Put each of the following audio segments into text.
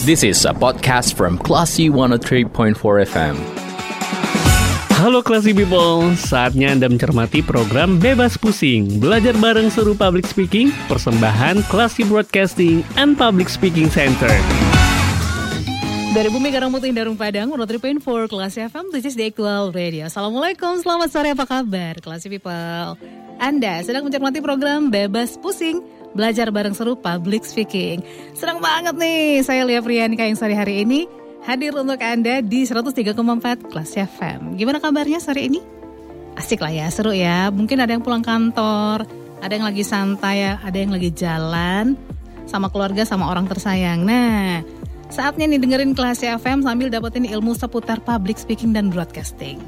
This is a podcast from Classy 103.4 FM. Halo Classy People, saatnya Anda mencermati program Bebas Pusing Belajar bareng seru public speaking Persembahan Classy Broadcasting and Public Speaking Center Dari Bumi Garang Putih Darung Padang, 103.4 Kelas FM, this is the actual radio. Assalamualaikum, selamat sore, apa kabar? Kelas People. Anda sedang mencermati program Bebas Pusing, belajar bareng seru public speaking. Senang banget nih, saya Lia Priyanika yang sore hari ini hadir untuk Anda di 103,4 Kelas FM. Gimana kabarnya sore ini? Asik lah ya, seru ya. Mungkin ada yang pulang kantor, ada yang lagi santai, ada yang lagi jalan sama keluarga, sama orang tersayang. Nah, saatnya nih dengerin Kelas FM sambil dapetin ilmu seputar public speaking dan broadcasting.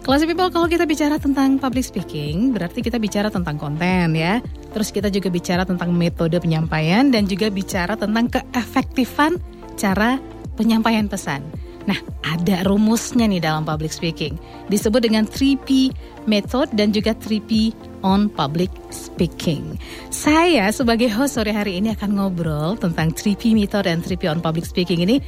Kelas People, kalau kita bicara tentang public speaking, berarti kita bicara tentang konten ya. Terus kita juga bicara tentang metode penyampaian dan juga bicara tentang keefektifan cara penyampaian pesan. Nah, ada rumusnya nih dalam public speaking. Disebut dengan 3P method dan juga 3P on public speaking. Saya sebagai host sore hari ini akan ngobrol tentang 3P method dan 3P on public speaking ini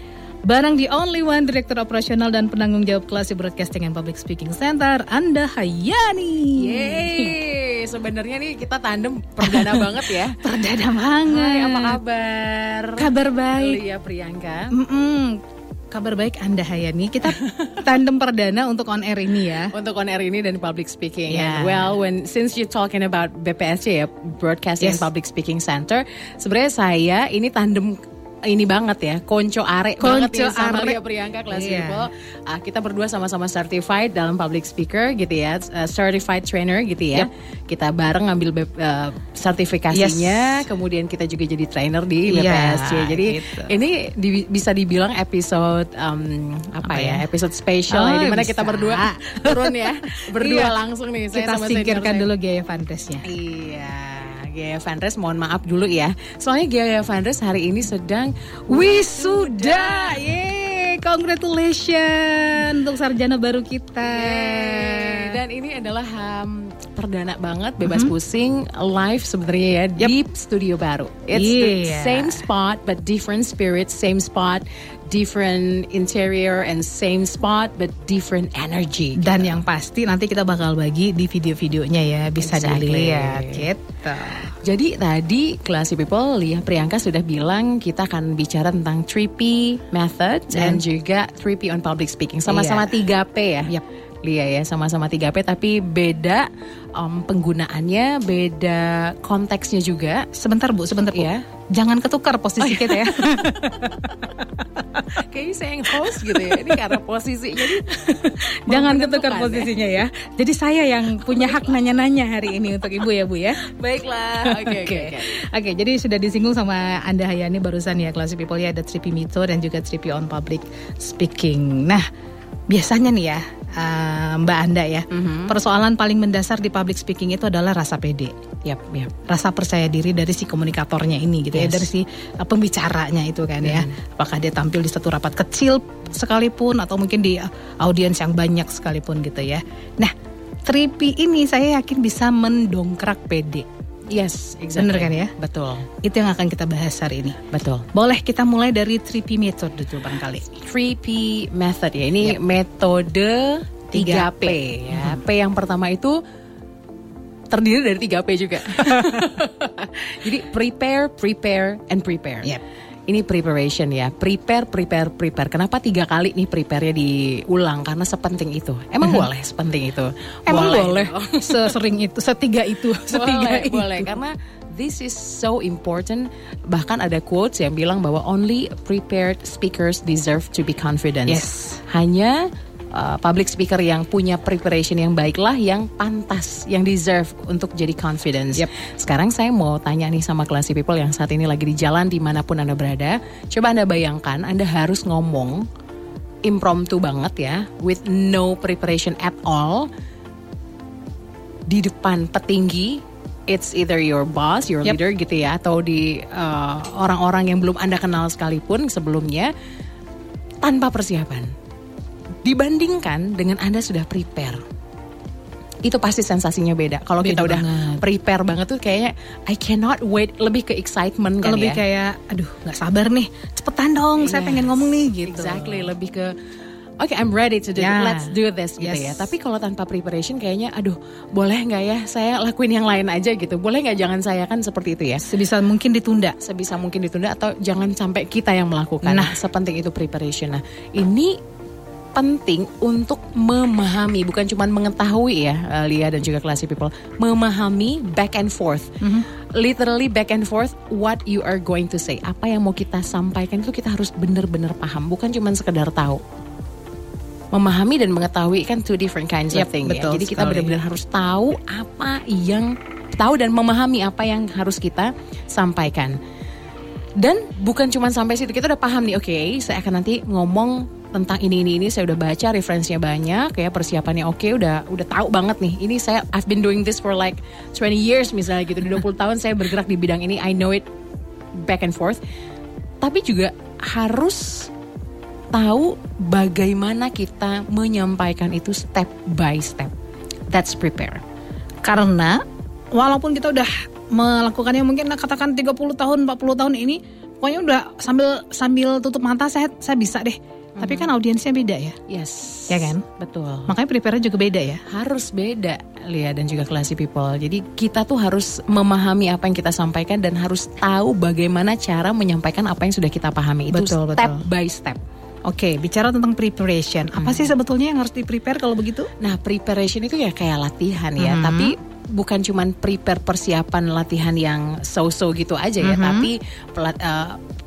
bareng the only one Direktur Operasional dan Penanggung Jawab Kelas Broadcasting and Public Speaking Center, Anda Hayani. Yeay, sebenarnya nih kita tandem perdana banget ya. Perdana banget. Hai, apa kabar? Kabar baik. Lia Priyanka. Mm-mm. Kabar baik Anda Hayani. Kita tandem perdana untuk on air ini ya. Untuk on air ini dan public speaking. Yeah. Well, when since you talking about BPSC ya, Broadcasting Yes. and Public Speaking Center, sebenarnya saya ini tandem ini banget ya, konco are banget Konco nih sama are. Lia Priyanka kelas Iya. people. Ah, kita berdua sama-sama certified dalam public speaker gitu ya, uh, certified trainer gitu ya. Kita bareng ngambil uh, sertifikasinya, kemudian kita juga jadi trainer di Iya, BPSC. Jadi gitu. ini di- bisa dibilang episode um, Apa apa, ya? ya? Episode spesial Oh, ya, di mana kita bisa. berdua turun ya, berdua Iya. langsung nih. saya Kita sama singkirkan dulu gaya fantasnya. Iya, Gaya Vanres mohon maaf dulu ya. Soalnya Gaya Vanres hari ini sedang wisuda. Yeay, congratulations untuk sarjana baru kita. Yeay. Dan ini adalah um, perdana banget bebas pusing live sebenarnya ya di studio baru. It's the Iya. same spot but different spirit, same spot, different interior and same spot but different energy. Dan yang pasti nanti kita bakal bagi di video-videonya ya, bisa Exactly. dilihat gitu. Jadi tadi Classy People, Lia Priyanka sudah bilang kita akan bicara tentang 3P method dan, juga 3P on public speaking. Sama-sama Iya. 3P ya. Yap. Lia ya, sama-sama 3P tapi beda um, penggunaannya, beda konteksnya juga. Sebentar Bu, sebentar Bu. Iya. Jangan ketukar posisi kita ya. Kayaknya saya yang host gitu ya. Ini karena posisi jadi Jangan ketukar ya. posisinya ya. Jadi saya yang punya hak nanya-nanya hari ini untuk Ibu ya Bu ya. Baiklah. Oke oke Oke, jadi sudah disinggung sama Anda Hayani barusan ya Classy People ya ada 3P Mito dan juga 3P on Public Speaking. Nah, biasanya nih ya eh, Mbak Anda ya, Mhm. persoalan paling mendasar di public speaking itu adalah rasa pede, Yap, yap. rasa percaya diri dari si komunikatornya ini gitu ya, Yes. dari si eh, pembicaranya itu kan ya. Apakah dia tampil di satu rapat kecil sekalipun atau mungkin di eh, audiens yang banyak sekalipun gitu ya. Nah, 3P ini saya yakin bisa mendongkrak pede. Yes, exactly. Bener kan ya? Betul, Itu yang akan kita bahas hari ini. betul. Boleh kita mulai dari 3P method dulu barangkali. 3P method ya. Ini metode 3P ya. P yang pertama itu terdiri dari 3P juga. Jadi prepare, prepare, and prepare. Yep. Ini preparation ya. Prepare, prepare, prepare. Kenapa tiga kali nih prepare-nya diulang? Karena sepenting itu. Emang boleh sepenting itu? Emang boleh, dong. sesering itu, setiga itu, setiga boleh, itu. boleh karena this is so important. Bahkan ada quotes yang bilang bahwa only prepared speakers deserve to be confident. Yes. Hanya uh, public speaker yang punya preparation yang baiklah yang pantas, yang deserve untuk jadi confidence. Yep. Sekarang saya mau tanya nih sama classy people yang saat ini lagi di jalan di mana pun anda berada. Coba anda bayangkan anda harus ngomong impromptu banget ya, with no preparation at all di depan petinggi it's either your boss, your Yep. leader gitu ya atau di uh, orang-orang yang belum Anda kenal sekalipun sebelumnya tanpa persiapan. Dibandingkan dengan Anda sudah prepare. itu pasti sensasinya beda. Kalau kita udah banget. prepare banget tuh kayaknya I cannot wait, lebih ke excitement kan lebih ya. kayak aduh nggak sabar nih cepetan dong saya Yes. pengen ngomong nih gitu Exactly, lebih ke Oke, I'm ready to do. Ya. Let's do this gitu Yes. ya. Tapi kalau tanpa preparation kayaknya, aduh, boleh nggak ya saya lakuin yang lain aja gitu. Boleh nggak jangan saya kan seperti itu ya. sebisa mungkin ditunda Sebisa mungkin ditunda atau jangan sampai kita yang melakukan. Nah. sepenting itu preparation. Nah, ini penting untuk memahami, bukan cuma mengetahui ya, eh, Lia dan juga classy people, memahami back and forth. Literally back and forth what you are going to say. Apa yang mau kita sampaikan itu kita harus benar-benar paham, bukan cuma sekedar tahu. Memahami dan mengetahui kan two different kinds Yep, of thing betul ya. Jadi kita benar-benar harus tahu apa yang tahu dan memahami apa yang harus kita sampaikan. Dan bukan cuma sampai situ kita udah paham nih, oke, saya akan nanti ngomong tentang ini ini ini saya udah baca referensinya banyak kayak persiapannya oke udah udah tahu banget nih. Ini saya I've been doing this for like 20 years misalnya gitu di 20 tahun saya bergerak di bidang ini I know it back and forth. Tapi juga harus tahu bagaimana kita menyampaikan itu step by step. That's prepare. Karena walaupun kita udah melakukannya mungkin katakan 30 tahun 40 tahun ini pokoknya udah sambil sambil tutup mata saya saya bisa deh tapi kan audiensnya beda ya yes Ya kan? betul makanya prepare juga beda ya harus beda Lia dan juga classy people. Jadi kita tuh harus memahami apa yang kita sampaikan dan harus tahu bagaimana cara menyampaikan apa yang sudah kita pahami itu Betul, step betul. by step. Oke, bicara tentang preparation. Apa sih sebetulnya yang harus di prepare kalau begitu? Nah, preparation itu ya kayak latihan ya, tapi bukan cuman prepare persiapan latihan yang so-so gitu aja ya, tapi pelat-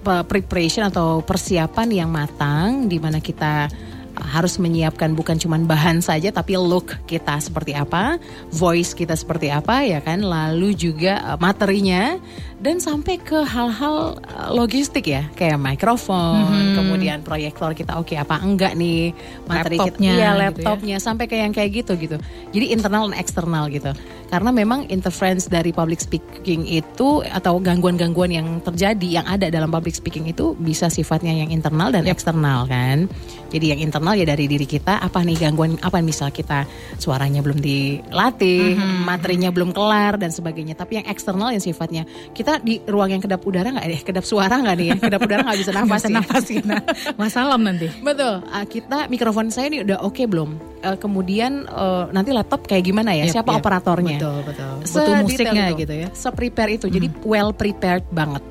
pe- preparation atau persiapan yang matang di mana kita harus menyiapkan bukan cuman bahan saja tapi look kita seperti apa, voice kita seperti apa ya kan, lalu juga eh, materinya dan sampai ke hal-hal eh, logistik ya, kayak mikrofon, kemudian proyektor kita oke apa enggak nih, materi kita Laptopnya iya, gitu ya. laptopnya sampai ke yang kayak gitu gitu. Jadi internal dan eksternal gitu. Karena memang interference dari public speaking itu atau gangguan-gangguan yang terjadi yang ada dalam public speaking itu bisa sifatnya yang internal dan eksternal kan. Jadi yang internal ya dari diri kita apa nih gangguan apa misal kita suaranya belum dilatih, materinya belum kelar dan sebagainya. Tapi yang eksternal yang sifatnya kita di ruang yang kedap udara nggak deh, kedap suara nggak nih ya, kedap udara nggak bisa nafas. Bisa ya. nafas kita. Masalah nanti. Betul. Ah, kita mikrofon saya ini udah oke belum? Eh, kemudian eh, nanti laptop kayak gimana ya? Yep, Siapa yep. operatornya? Betul, betul. Butuh musiknya itu. gitu ya. Se-prepare itu. Jadi well prepared banget.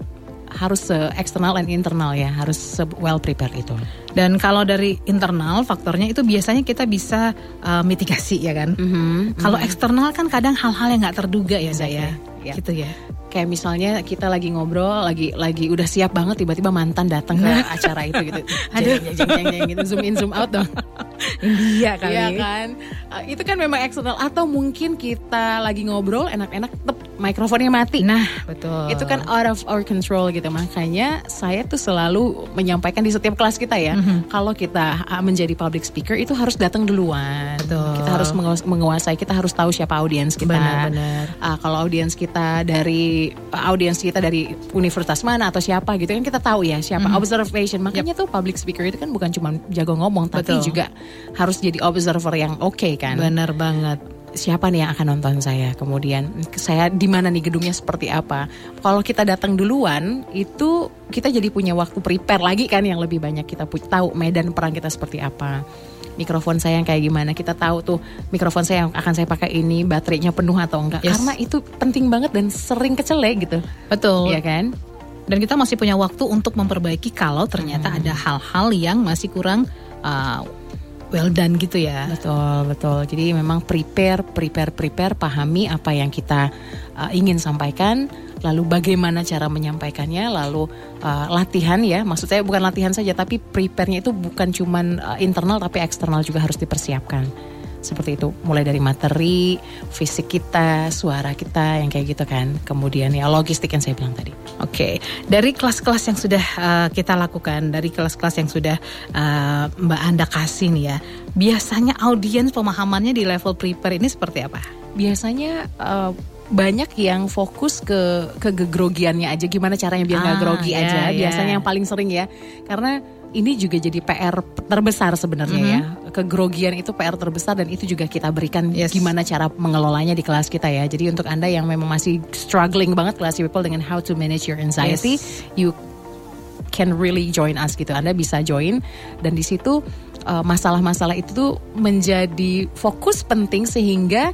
Harus se eksternal dan internal ya, harus se well prepared itu. Dan kalau dari internal faktornya itu biasanya kita bisa uh, mitigasi ya kan. Kalau eksternal kan kadang hal-hal yang nggak terduga ya saya. Ya. Gitu ya. Kayak misalnya kita lagi ngobrol, lagi lagi udah siap banget tiba-tiba mantan datang ke acara itu gitu. Aduh. Jeng, jeng, jeng, jeng, gitu zoom in zoom out dong. India kali. Iya kan? Uh, itu kan memang eksternal atau mungkin kita lagi ngobrol enak-enak tep mikrofonnya mati. Nah, betul. Itu kan out of our control gitu. Makanya saya tuh selalu menyampaikan di setiap kelas kita ya, Mhm. kalau kita uh, menjadi public speaker itu harus datang duluan. Betul. Kita harus menguas- menguasai, kita harus tahu siapa audiens kita. Benar-benar. Ah, kalau audiens kita dari uh, audiens kita dari universitas mana atau siapa gitu kan kita tahu ya siapa Mhm. observation. Makanya tuh public speaker itu kan bukan cuma jago ngomong tapi Betul. juga harus jadi observer yang oke kan Benar banget. siapa nih yang akan nonton saya kemudian saya di mana nih gedungnya seperti apa kalau kita datang duluan itu kita jadi punya waktu prepare lagi kan yang lebih banyak kita tahu medan perang kita seperti apa mikrofon saya yang kayak gimana kita tahu tuh mikrofon saya yang akan saya pakai ini baterainya penuh atau enggak Yes. karena itu penting banget dan sering kecelek gitu Betul. ya kan Dan kita masih punya waktu untuk memperbaiki kalau ternyata ada hal-hal yang masih kurang uh, well done gitu ya. Betul, betul. Jadi memang prepare, prepare, prepare, pahami apa yang kita uh, ingin sampaikan, lalu bagaimana cara menyampaikannya, lalu uh, latihan ya. Maksud saya bukan latihan saja, tapi prepare-nya itu bukan cuman uh, internal tapi eksternal juga harus dipersiapkan. Seperti itu, mulai dari materi, fisik kita, suara kita yang kayak gitu kan. Kemudian ya logistik yang saya bilang tadi. Oke, dari kelas-kelas yang sudah uh, kita lakukan, dari kelas-kelas yang sudah uh, Mbak Anda kasih nih ya, biasanya audiens pemahamannya di level prepare ini seperti apa? biasanya uh, banyak yang fokus ke kegrogiannya aja. Gimana caranya biar nggak Ah, grogi ya, aja? ya. biasanya yang paling sering ya. Karena ini juga jadi PR terbesar sebenarnya ya. Kegrogian itu PR terbesar dan itu juga kita berikan Yes. gimana cara mengelolanya di kelas kita ya. Jadi untuk anda yang memang masih struggling banget kelas people dengan how to manage your anxiety you can really join us gitu. Anda bisa join. Dan di situ uh, masalah-masalah itu tuh menjadi fokus penting sehingga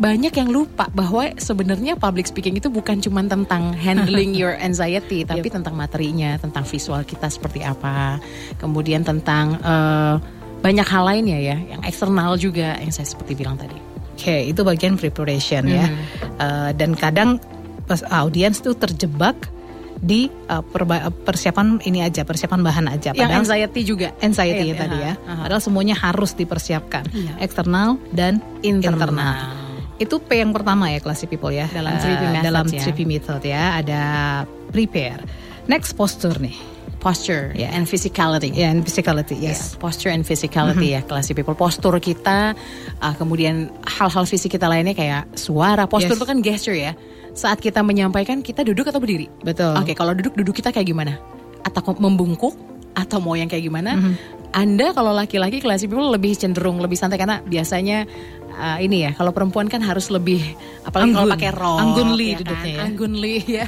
banyak yang lupa bahwa sebenarnya public speaking itu bukan cuma tentang handling your anxiety, tapi tentang materinya, tentang visual kita seperti apa, kemudian tentang uh, banyak hal lainnya ya, yang eksternal juga yang saya seperti bilang tadi. Oke, itu bagian preparation ya. Eh, dan kadang pas audiens tuh terjebak di eh, perba- persiapan ini aja, persiapan bahan aja. Yang Padahal anxiety juga. anxiety ya tadi ya. aha, aha. Padahal semuanya harus dipersiapkan, Iya. eksternal dan internal. Internal. Itu P yang pertama ya classy people ya. Dalam Eh, 3P methods dalam ya. 3P method ya, ada prepare. Next posture nih. Posture Ya. and physicality. Ya, and physicality, yes. Ya, posture and physicality ya classy people. Postur kita, uh, kemudian hal-hal fisik kita lainnya kayak suara. Postur Yes. itu kan gesture ya. Saat kita menyampaikan kita duduk atau berdiri. Betul. Oke, kalau duduk duduk kita kayak gimana? Atau membungkuk atau mau yang kayak gimana? Mhm. Anda kalau laki-laki classy people lebih cenderung lebih santai karena biasanya uh, ini ya kalau perempuan kan harus lebih apalagi kalau pakai rok Anggunli ya kan? duduknya ya. Anggunli ya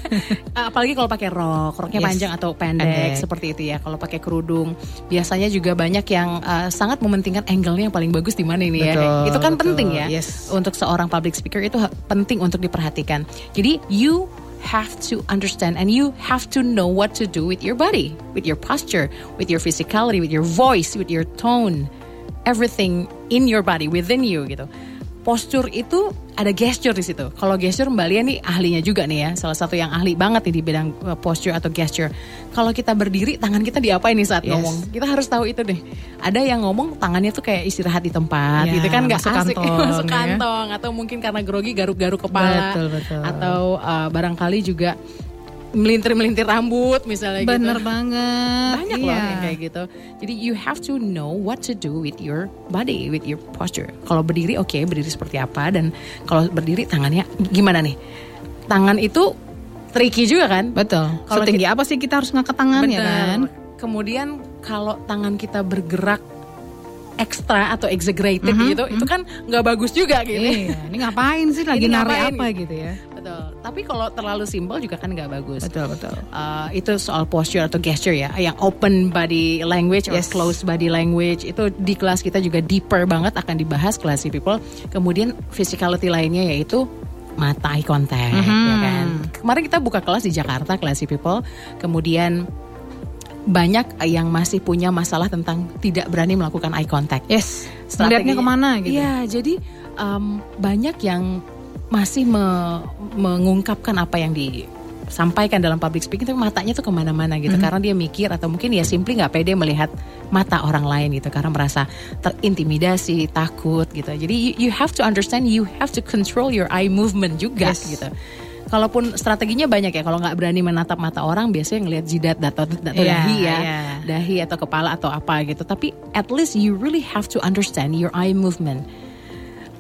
apalagi kalau pakai rok roknya Yes. panjang atau pendek, Pendek. seperti itu ya kalau pakai kerudung biasanya juga banyak yang uh, sangat mementingkan angle-nya yang paling bagus di mana ini ya Betul, itu kan betul. penting ya Yes. untuk seorang public speaker itu penting untuk diperhatikan jadi you have to understand and you have to know what to do with your body with your posture with your physicality with your voice with your tone everything in your body within you gitu postur itu ada gesture di situ. Kalau gesture Mbak Lia nih ahlinya juga nih ya, salah satu yang ahli banget nih di bidang uh, posture atau gesture. Kalau kita berdiri, tangan kita diapain nih saat Yes. ngomong? Kita harus tahu itu deh. Ada yang ngomong tangannya tuh kayak istirahat di tempat, Ya, gitu kan nggak asik kantong, masuk ya. kantong atau mungkin karena grogi garuk-garuk kepala Betul, betul. atau uh, barangkali juga melintir-melintir rambut misalnya gitu Bener banget. banyak loh Iya. yang kayak gitu. Jadi you have to know what to do with your body, with your posture. Kalau berdiri oke, berdiri seperti apa dan kalau berdiri tangannya gimana nih? Tangan itu tricky juga kan? Betul. Kalau Setinggi apa sih kita harus ngangkat tangan ya Bener. kan? Kemudian kalau tangan kita bergerak ekstra atau exaggerated gitu, itu kan nggak bagus juga gitu. Iya, ini ngapain sih lagi Ini nari ngapain apa gitu? ya? Betul. Tapi kalau terlalu simpel juga kan nggak bagus. Betul, betul. Uh, itu soal posture atau gesture ya, yang open body language or Yes. closed body language itu di kelas kita juga deeper banget akan dibahas classy people. Kemudian physicality lainnya yaitu mata eye contact, ya kan. Kemarin kita buka kelas di Jakarta classy people, kemudian banyak yang masih punya masalah tentang tidak berani melakukan eye contact. Yes. Melihatnya ke mana gitu? Iya, jadi um, banyak yang masih me- mengungkapkan apa yang disampaikan dalam public speaking, tapi matanya tuh ke mana-mana gitu, Mhm. karena dia mikir atau mungkin ya simply nggak pede melihat mata orang lain gitu, karena merasa terintimidasi, takut gitu. Jadi you, you have to understand, you have to control your eye movement juga Yes. gitu. Kalaupun strateginya banyak ya, kalau nggak berani menatap mata orang, biasanya ngelihat jidat atau, atau Iya, dahi ya, iya. dahi atau kepala atau apa gitu. Tapi at least you really have to understand your eye movement.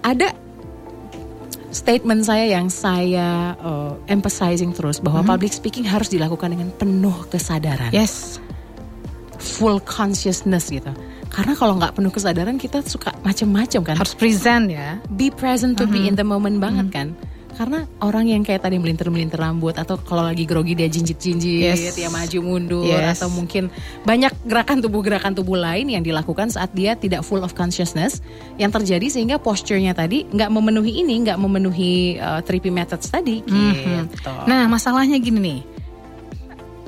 Ada statement saya yang saya uh, emphasizing terus bahwa public speaking harus dilakukan dengan penuh kesadaran, Yes. full consciousness gitu. Karena kalau nggak penuh kesadaran kita suka macem-macem kan. Harus present ya. be present to be in the moment banget kan. Karena orang yang kayak tadi melintir-melintir rambut atau kalau lagi grogi dia jinjit-jinjit, Yes. ya maju mundur Yes. atau mungkin banyak gerakan tubuh gerakan tubuh lain yang dilakukan saat dia tidak full of consciousness yang terjadi sehingga posturnya tadi nggak memenuhi ini, nggak memenuhi uh, 3P methods tadi gitu. Nah, masalahnya gini nih.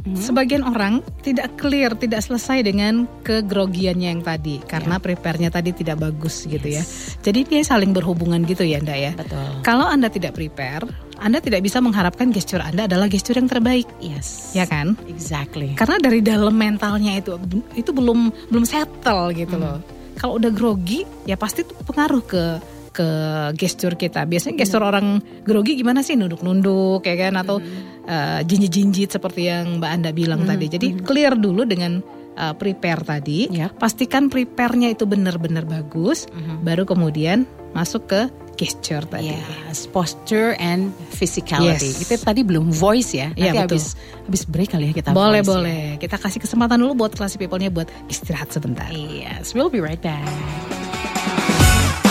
Hmm? Sebagian orang tidak clear, tidak selesai dengan kegrogiannya yang tadi karena prepare-nya tadi tidak bagus gitu ya. Jadi dia saling berhubungan gitu ya, Anda ya. Betul. Kalau Anda tidak prepare, Anda tidak bisa mengharapkan gesture Anda adalah gesture yang terbaik, Yes. ya kan? Exactly. Karena dari dalam mentalnya itu itu belum belum settle gitu loh. Kalau udah grogi, ya pasti itu pengaruh ke ke gestur kita. Biasanya gestur orang grogi gimana sih nunduk-nunduk ya kan atau eh, jinjit-jinjit seperti yang Mbak Anda bilang tadi. Jadi clear dulu dengan eh, prepare tadi. Yap. Pastikan prepare-nya itu benar-benar bagus, baru kemudian masuk ke gesture tadi. Yes, posture and physicality. Yes. Itu tadi belum voice ya. Iya, Nanti betul. habis habis break kali ya kita Boleh voice ya. boleh. Kita kasih kesempatan dulu buat classy people-nya buat istirahat sebentar. Yes, we'll be right back.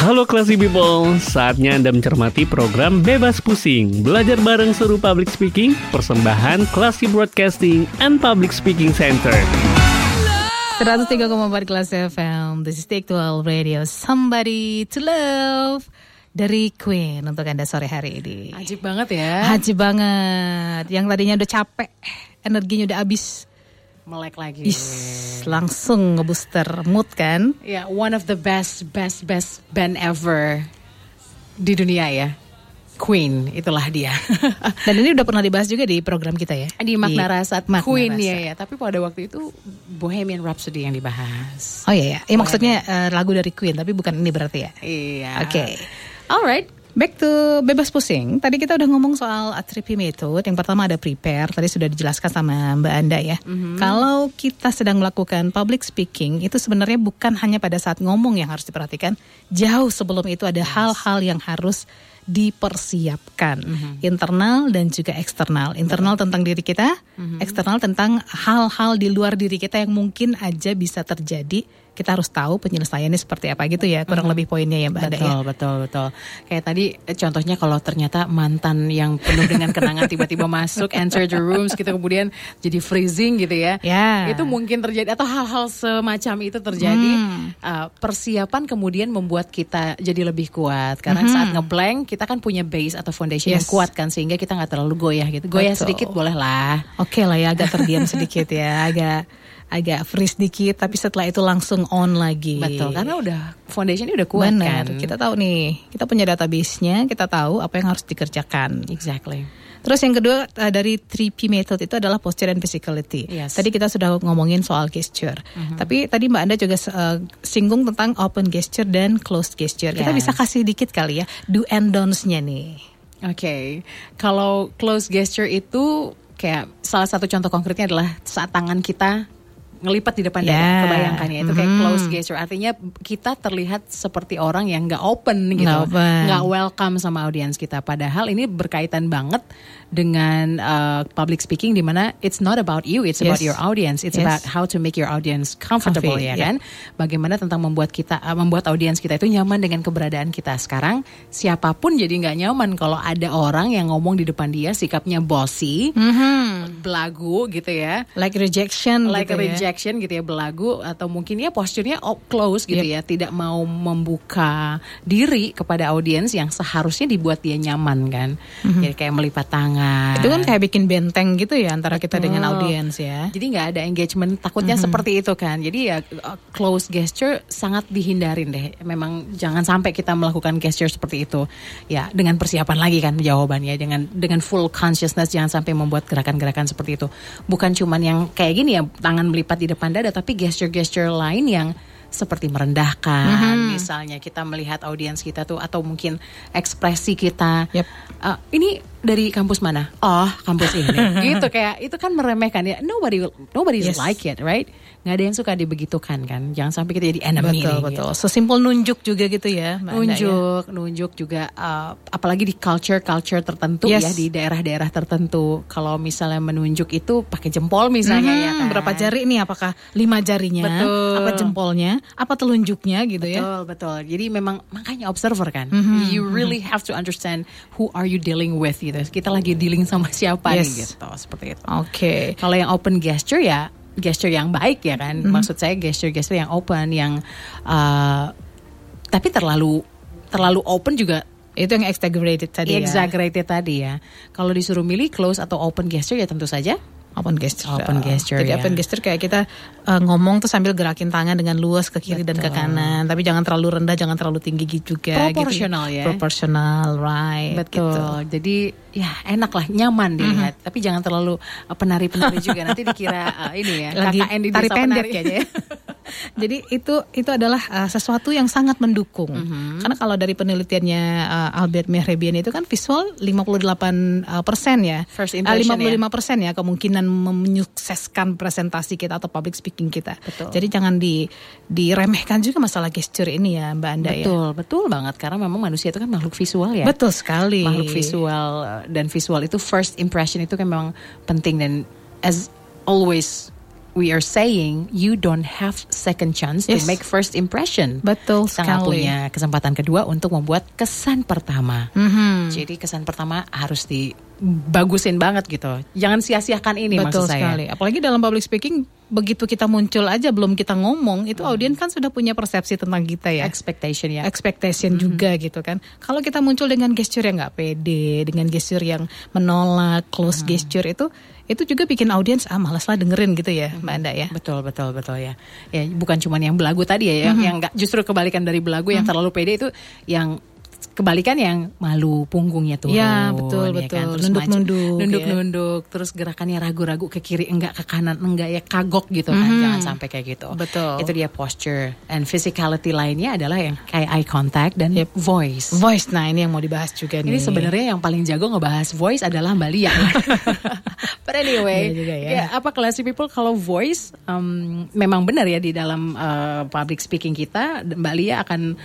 Halo Classy People, saatnya Anda mencermati program Bebas Pusing. Belajar bareng seru public speaking, persembahan Classy Broadcasting and Public Speaking Center. 103,4 kelas FM This is the actual radio Somebody to love Dari Queen untuk Anda sore hari ini Ajib banget ya. Haji banget Yang tadinya udah capek Energinya udah habis Melek lagi. Is, Langsung ngebooster mood kan Ya, one of the best, best, best band ever di dunia ya. Queen, itulah dia. Dan ini udah pernah dibahas juga di program kita ya di Makna Rasa Makna Queen Rasa. ya, ya. Tapi pada waktu itu Bohemian Rhapsody yang dibahas. Oh iya ya, eh, maksudnya eh, lagu dari Queen Tapi bukan ini berarti ya Iya. Oke Alright. Back to bebas pusing. Tadi kita udah ngomong soal 3P method. Yang pertama ada prepare. Tadi sudah dijelaskan sama Mbak Anda ya. Kalau kita sedang melakukan public speaking, itu sebenarnya bukan hanya pada saat ngomong yang harus diperhatikan. Jauh sebelum itu ada hal-hal yang harus dipersiapkan. Internal dan juga eksternal. Internal tentang diri kita, eksternal tentang hal-hal di luar diri kita yang mungkin aja bisa terjadi. Kita harus tahu penyelesaiannya seperti apa gitu ya. Kurang lebih poinnya ya Mbak Anda ya. Betul, betul, betul. Kayak tadi eh, contohnya kalau ternyata mantan yang penuh dengan kenangan tiba-tiba masuk, enter the rooms gitu kemudian jadi freezing gitu ya. Ya. Itu mungkin terjadi atau hal-hal semacam itu terjadi. Hmm. Uh, persiapan kemudian membuat kita jadi lebih kuat karena saat ngeblank kita kan punya base atau foundation yang Hmm. Yes. kuat kan sehingga kita nggak terlalu goyah gitu. Goyah Betul. sedikit boleh lah. Oke lah ya agak terdiam sedikit ya, agak agak freeze dikit, tapi setelah itu langsung on lagi. Betul, karena udah foundationnya udah kuat Benar, kan. kita tahu nih, kita punya database-nya, kita tahu apa yang harus dikerjakan. Exactly. Terus yang kedua uh, dari 3P method itu adalah posture and physicality. Yes. Tadi kita sudah ngomongin soal gesture. Tapi tadi Mbak Anda juga uh, singgung tentang open gesture dan closed gesture. Kita Yes. bisa kasih dikit kali ya do and don'ts-nya nih. Oke, kalau close gesture itu kayak salah satu contoh konkretnya adalah saat tangan kita ngelipat di depan dada, Ya. kebayangkan ya itu kayak Mhm. close gesture. Artinya kita terlihat seperti orang yang nggak open gitu, Nggak welcome sama audiens kita. Padahal ini berkaitan banget dengan uh, public speaking di mana it's not about you, it's about Yes. your audience, it's Yes. about how to make your audience comfortable Comfy, ya ya. kan. Bagaimana tentang membuat kita uh, membuat audiens kita itu nyaman dengan keberadaan kita sekarang. Siapa pun jadi nggak nyaman kalau ada orang yang ngomong di depan dia sikapnya bossy, belagu gitu ya. Like rejection Like gitu a ya. Rejection gitu ya belagu atau mungkin ya posturnya op- close gitu ya tidak mau membuka diri kepada audiens yang seharusnya dibuat dia nyaman kan jadi kayak melipat tangan. Itu kan kayak bikin benteng gitu ya antara kita dengan Betul. audiens ya. Jadi nggak ada engagement, takutnya Mhm. seperti itu kan. Jadi ya uh, close gesture sangat dihindarin deh. Memang jangan sampai kita melakukan gesture seperti itu. Ya dengan persiapan lagi kan jawabannya dengan dengan full consciousness jangan sampai membuat gerakan-gerakan seperti itu. Bukan cuman yang kayak gini ya tangan melipat di depan dada, tapi gesture-gesture lain yang seperti merendahkan, Mhm. misalnya kita melihat audiens kita tuh atau mungkin ekspresi kita. Yep. Uh, ini dari kampus mana? Oh, kampus ini. gitu kayak itu kan meremehkan ya. Nobody will- nobody Yes. like it, right? Nggak ada yang suka dibegitukan kan. Jangan sampai kita jadi enemy Betul nih, betul. gitu. Sesimpel nunjuk juga gitu ya. Mbak Anda, ya. Nunjuk, nunjuk juga uh, apalagi di culture-culture tertentu Yes. ya di daerah-daerah tertentu. Kalau misalnya menunjuk itu pakai jempol misalnya Mhm, ya kan. Berapa jari nih? Apakah lima jarinya? Betul. Apa jempolnya? Apa telunjuknya gitu ya? Betul, betul. Jadi memang makanya observer kan. Mhm, You really have to understand who are you dealing with gitu. Kita lagi dealing sama siapa Yes. nih gitu. Seperti itu. Oke. Kalau yang open gesture ya gesture yang baik ya kan. Mhm. Maksud saya gesture-gesture yang open yang uh, tapi terlalu terlalu open juga Itu yang exaggerated tadi ya. exaggerated tadi ya. Kalau disuruh milih close atau open gesture ya tentu saja Open gesture. Open gesture, Jadi ya. open gesture kayak kita uh, ngomong tuh sambil gerakin tangan dengan luas ke kiri dan ke Betul. kanan. Tapi jangan terlalu rendah, jangan terlalu tinggi juga. Proporsional gitu. ya. Proporsional, right. Betul. gitu. Jadi ya enak lah, nyaman dilihat. Tapi jangan terlalu uh, penari-penari juga. Nanti dikira uh, ini ya Lagi KKN di tari desa pendek penari. kayaknya ya. Jadi itu itu adalah uh, sesuatu yang sangat mendukung. Mhm. Karena kalau dari penelitiannya uh, Albert Mehrabian itu kan visual 58 uh, persen ya. First Uh, impression 55 persen ya kemungkinan menyukseskan presentasi kita atau public speaking kita. Betul. Jadi jangan di diremehkan juga masalah gesture ini ya Mbak Anda ya. Betul, betul banget karena memang manusia itu kan makhluk visual ya. Betul sekali. Makhluk visual dan visual itu first impression itu kan memang penting dan as always we are saying you don't have second chance Yes. to make first impression. Betul Kita sekali. punya kesempatan kedua untuk membuat kesan pertama. Mhm. Jadi kesan pertama harus dibagusin banget gitu. Jangan sia-siakan ini Betul maksud saya. sekali. Apalagi dalam public speaking begitu kita muncul aja belum kita ngomong itu audiens kan sudah punya persepsi tentang kita ya. Expectation ya. expectation juga gitu kan. Kalau kita muncul dengan gesture yang nggak pede, dengan gesture yang menolak, close gesture itu itu juga bikin audiens ah malas lah dengerin gitu ya, Mbak Anda ya. Betul betul betul ya. Ya bukan cuma yang belagu tadi ya, yang yang nggak justru kebalikan dari belagu yang terlalu pede itu yang kebalikan yang malu punggungnya turun. Ya, betul, kan? betul. Terus Nunduk-nunduk, maju- ya. nunduk-nunduk, terus gerakannya ragu-ragu ke kiri enggak ke kanan enggak ya kagok gitu kan. Jangan sampai kayak gitu. Betul. Itu dia posture and physicality lainnya adalah yang kayak eye contact dan voice. Voice, nah ini yang mau dibahas juga nih. Ini sebenarnya yang paling jago ngebahas voice adalah Mbak Lia. But anyway, Iya juga ya. ya, apa classy people kalau voice um, memang benar ya di dalam uh, public speaking kita Mbak Lia akan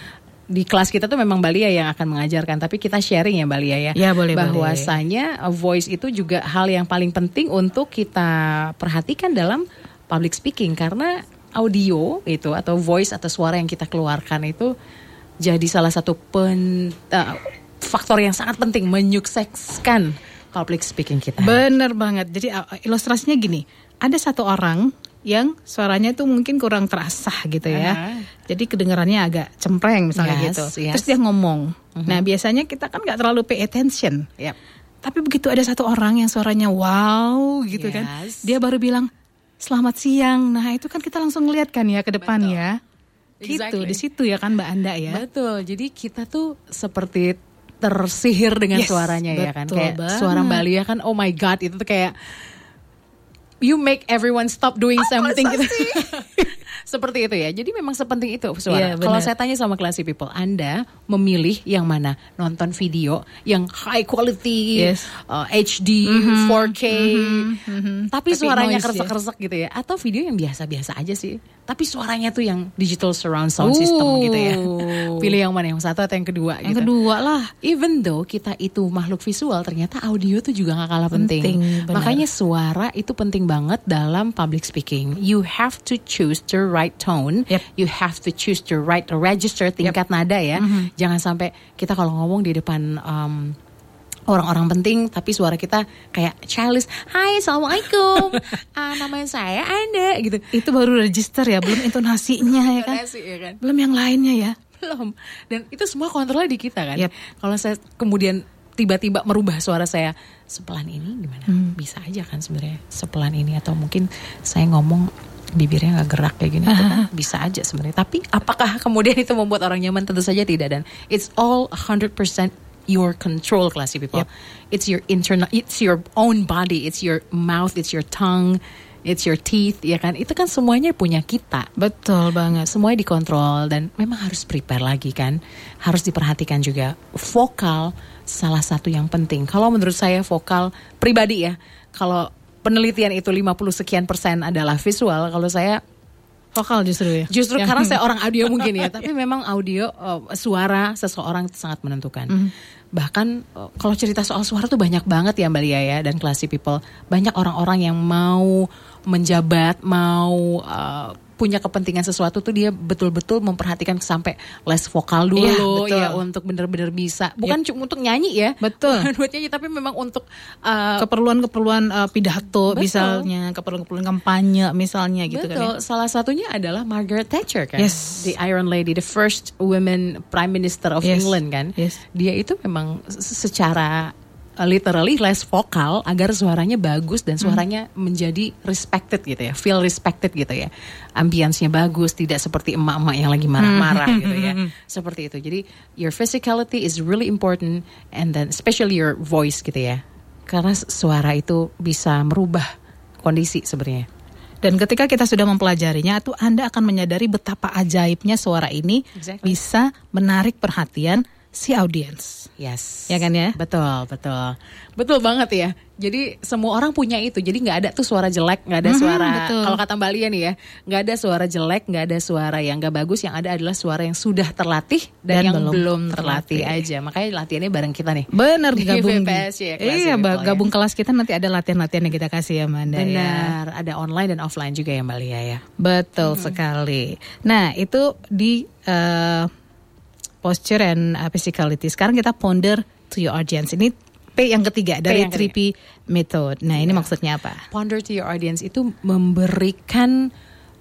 di kelas kita tuh memang Mbak Lia yang akan mengajarkan, tapi kita sharing ya Mbak Lia ya. Ya, boleh, Bahwasanya uh, voice itu juga hal yang paling penting untuk kita perhatikan dalam public speaking karena audio itu atau voice atau suara yang kita keluarkan itu jadi salah satu pen, uh, faktor yang sangat penting menyukseskan public speaking kita. Bener banget. Jadi uh, ilustrasinya gini, ada satu orang yang suaranya tuh mungkin kurang terasa gitu ya. Aha. Jadi kedengarannya agak cempreng misalnya Yes, gitu. yes. Mhm. Terus dia ngomong. Nah biasanya kita kan nggak terlalu pay attention. Yep. Tapi begitu ada satu orang yang suaranya wow gitu kan, Yes. dia baru bilang selamat siang. Nah itu kan kita langsung ngeliat kan ya ke depan ya. Gitu Exactly. di situ ya kan Mbak Anda ya. Betul. Jadi kita tuh seperti tersihir dengan Yes, suaranya ya kan. betul Kayak banget. suara Mbak Lia kan oh my god itu tuh kayak you make everyone stop doing something gitu. Seperti itu ya. Jadi memang sepenting itu suara. Iya, Kalau saya tanya sama classy people, Anda memilih yang mana? Nonton video yang high quality, Yes. Uh, HD, 4K, tapi Tapi suaranya noise ya. gitu ya? Atau video yang biasa-biasa aja sih, tapi suaranya tuh yang digital surround sound system Uh. gitu ya? Pilih yang mana? Yang satu atau yang kedua? Yang gitu? kedua lah. Even though kita itu makhluk visual, ternyata audio tuh juga gak kalah penting. Penting. Makanya suara itu penting banget dalam public speaking. You have to choose the right tone. Yep. You have to choose the right register tingkat nada ya. Mm-hmm. Jangan sampai kita kalau ngomong di depan um, orang-orang penting tapi suara kita kayak childish. Hai, assalamualaikum. Ah, nama saya Anda gitu. Itu baru register ya, belum intonasinya ya kan. Intonasi, ya kan? Belum yang lainnya ya. belum dan itu semua kontrolnya di kita kan Yep. kalau saya kemudian tiba-tiba merubah suara saya sepelan ini gimana Hmm. bisa aja kan sebenarnya sepelan ini atau mungkin saya ngomong bibirnya nggak gerak kayak gini itu kan bisa aja sebenarnya. Tapi apakah kemudian itu membuat orang nyaman? Tentu saja tidak dan it's all 100% your control classy people. Yep. it's your internal it's your own body it's your mouth it's your tongue it's your teeth ya kan? Itu kan semuanya punya kita. Betul banget. semuanya dikontrol dan memang harus prepare lagi kan? Harus diperhatikan juga. Vokal salah satu yang penting. Kalau menurut saya vokal pribadi ya kalau penelitian itu 50 sekian persen adalah visual kalau saya Vokal justru ya. justru Yang- karena saya orang audio mungkin ya tapi memang audio uh, suara seseorang sangat menentukan. Bahkan uh, kalau cerita soal suara tuh banyak banget ya Mbak Lia ya dan classy people. Banyak orang-orang yang mau menjabat mau uh, punya kepentingan sesuatu tuh dia betul-betul memperhatikan sampai les vokal dulu Iya, betul. ya untuk bener-bener bisa bukan cuma untuk nyanyi ya Betul. bukan buat nyanyi tapi memang untuk uh, keperluan-keperluan uh, pidato Betul. misalnya, keperluan-keperluan kampanye misalnya gitu Betul. kan. ya. Salah satunya adalah Margaret Thatcher kan. Yes. The Iron Lady, the first woman prime minister of Yes. England kan. Yes. Dia itu memang se- secara uh, literally les vokal agar suaranya bagus dan suaranya menjadi respected gitu ya. Feel respected gitu ya. Ambience-nya bagus, tidak seperti emak-emak yang lagi marah-marah gitu ya. Seperti itu. Jadi your physicality is really important and then especially your voice gitu ya. Karena suara itu bisa merubah kondisi sebenarnya. Dan ketika kita sudah mempelajarinya, itu Anda akan menyadari betapa ajaibnya suara ini Exactly. bisa menarik perhatian si audiens. Yes. Ya kan ya? Betul, betul. Betul banget ya. Jadi semua orang punya itu. Jadi nggak ada tuh suara jelek, nggak ada Mhm, suara. betul. Kalau kata Mbak Lia nih ya, nggak ada suara jelek, nggak ada suara yang nggak bagus. Yang ada adalah suara yang sudah terlatih dan, Dan yang belum belum, terlatih. terlatih. aja. Makanya latihannya bareng kita nih. Benar Di gabung di- VPS ya, kelas Iya, ya, ya. gabung kelas kita nanti ada latihan-latihan yang kita kasih ya, Mbak Anda ya. Benar. Ada online dan offline juga ya Mbak Lia ya. Betul sekali. Nah, itu di eh, posture and uh, physicality. Sekarang kita ponder to your audience. Ini P yang ketiga dari yang 3P method. Nah, ini maksudnya apa? Ponder to your audience itu memberikan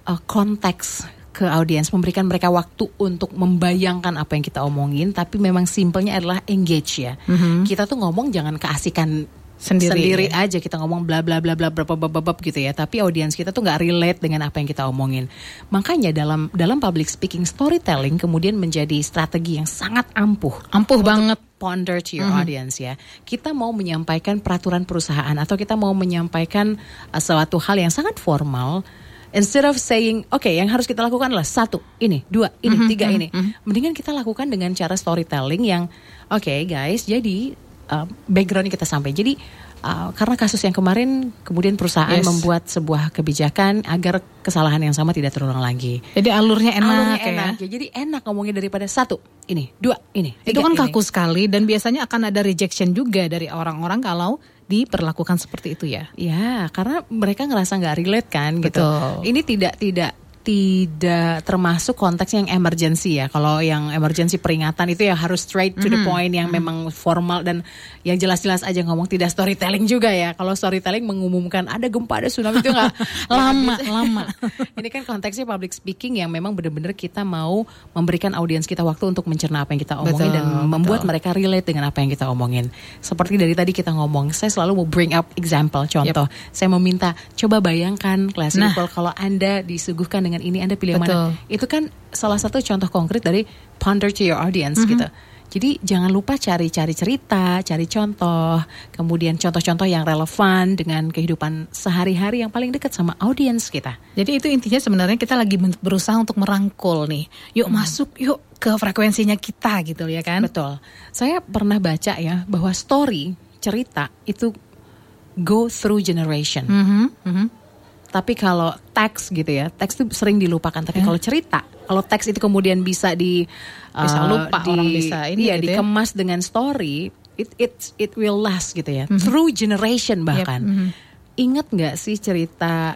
uh, konteks ke audiens, memberikan mereka waktu untuk membayangkan apa yang kita omongin, tapi memang simpelnya adalah engage ya. Kita tuh ngomong jangan keasikan sendiri, sendiri ya. aja kita ngomong bla bla bla bla berapa bla gitu ya. Tapi audiens kita tuh nggak relate dengan apa yang kita omongin. Makanya dalam dalam public speaking storytelling kemudian menjadi strategi yang sangat ampuh. Ampuh banget. ponder to your mm -hmm. audience ya. Kita mau menyampaikan peraturan perusahaan atau kita mau menyampaikan uh, suatu hal yang sangat formal instead of saying oke okay, yang harus kita lakukan adalah satu ini dua ini mm -hmm, tiga mm -hmm. ini mm-hmm. mendingan kita lakukan dengan cara storytelling yang oke okay, guys jadi uh, background kita sampai. Jadi uh, karena kasus yang kemarin, kemudian perusahaan Yes. membuat sebuah kebijakan agar kesalahan yang sama tidak terulang lagi. Jadi alurnya enak Alurnya ya. enak, ya. Jadi enak ngomongnya daripada satu, ini, dua, ini. Itu tiga, kan ini. kaku sekali dan biasanya akan ada rejection juga dari orang-orang kalau diperlakukan seperti itu ya. Ya, karena mereka ngerasa nggak relate kan gitu. Betul. Ini tidak tidak tidak termasuk konteks yang emergency ya. Kalau yang emergency peringatan itu ya harus straight to the point yang memang formal dan yang jelas-jelas aja ngomong tidak storytelling juga ya. Kalau storytelling mengumumkan ada gempa ada tsunami itu nggak Lama, lama. Ini kan konteksnya public speaking yang memang benar-benar kita mau memberikan audiens kita waktu untuk mencerna apa yang kita omongin Betul, dan membuat betul. mereka relate dengan apa yang kita omongin. Seperti dari tadi kita ngomong, saya selalu mau bring up example, contoh. Saya meminta coba bayangkan kelas Nah. kalau Anda disuguhkan dengan ini Anda pilih Betul. mana. Itu kan salah satu contoh konkret dari ponder to your audience Mhm. gitu. Jadi jangan lupa cari-cari cerita, cari contoh, kemudian contoh-contoh yang relevan dengan kehidupan sehari-hari yang paling dekat sama audiens kita. Jadi itu intinya sebenarnya kita lagi berusaha untuk merangkul nih. Yuk masuk, yuk ke frekuensinya kita gitu ya kan. Betul. Saya pernah baca ya bahwa story, cerita itu go through generation. Mhm, mhm. Tapi kalau teks gitu ya, teks itu sering dilupakan. Tapi kalau cerita, kalau teks itu kemudian bisa di Bisa uh, lupa, orang bisa ini iya, gitu ya. dikemas dengan story, it it it will last gitu ya, through generation bahkan. mhm. Ingat nggak sih cerita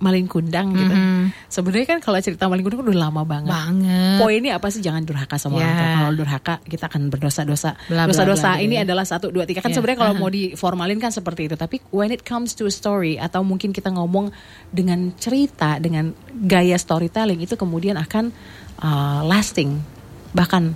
Malin Kundang gitu? Mhm. Sebenarnya kan kalau cerita Malin Kundang udah lama banget. Banget. Poinnya apa sih? Jangan durhaka sama orang Ya. tua. Kalau durhaka kita akan berdosa-dosa. Dosa-dosa ini ya. adalah satu dua tiga kan Ya. sebenarnya kalau Aha. mau diformalin kan seperti itu. Tapi when it comes to a story atau mungkin kita ngomong dengan cerita dengan gaya storytelling itu kemudian akan uh, lasting bahkan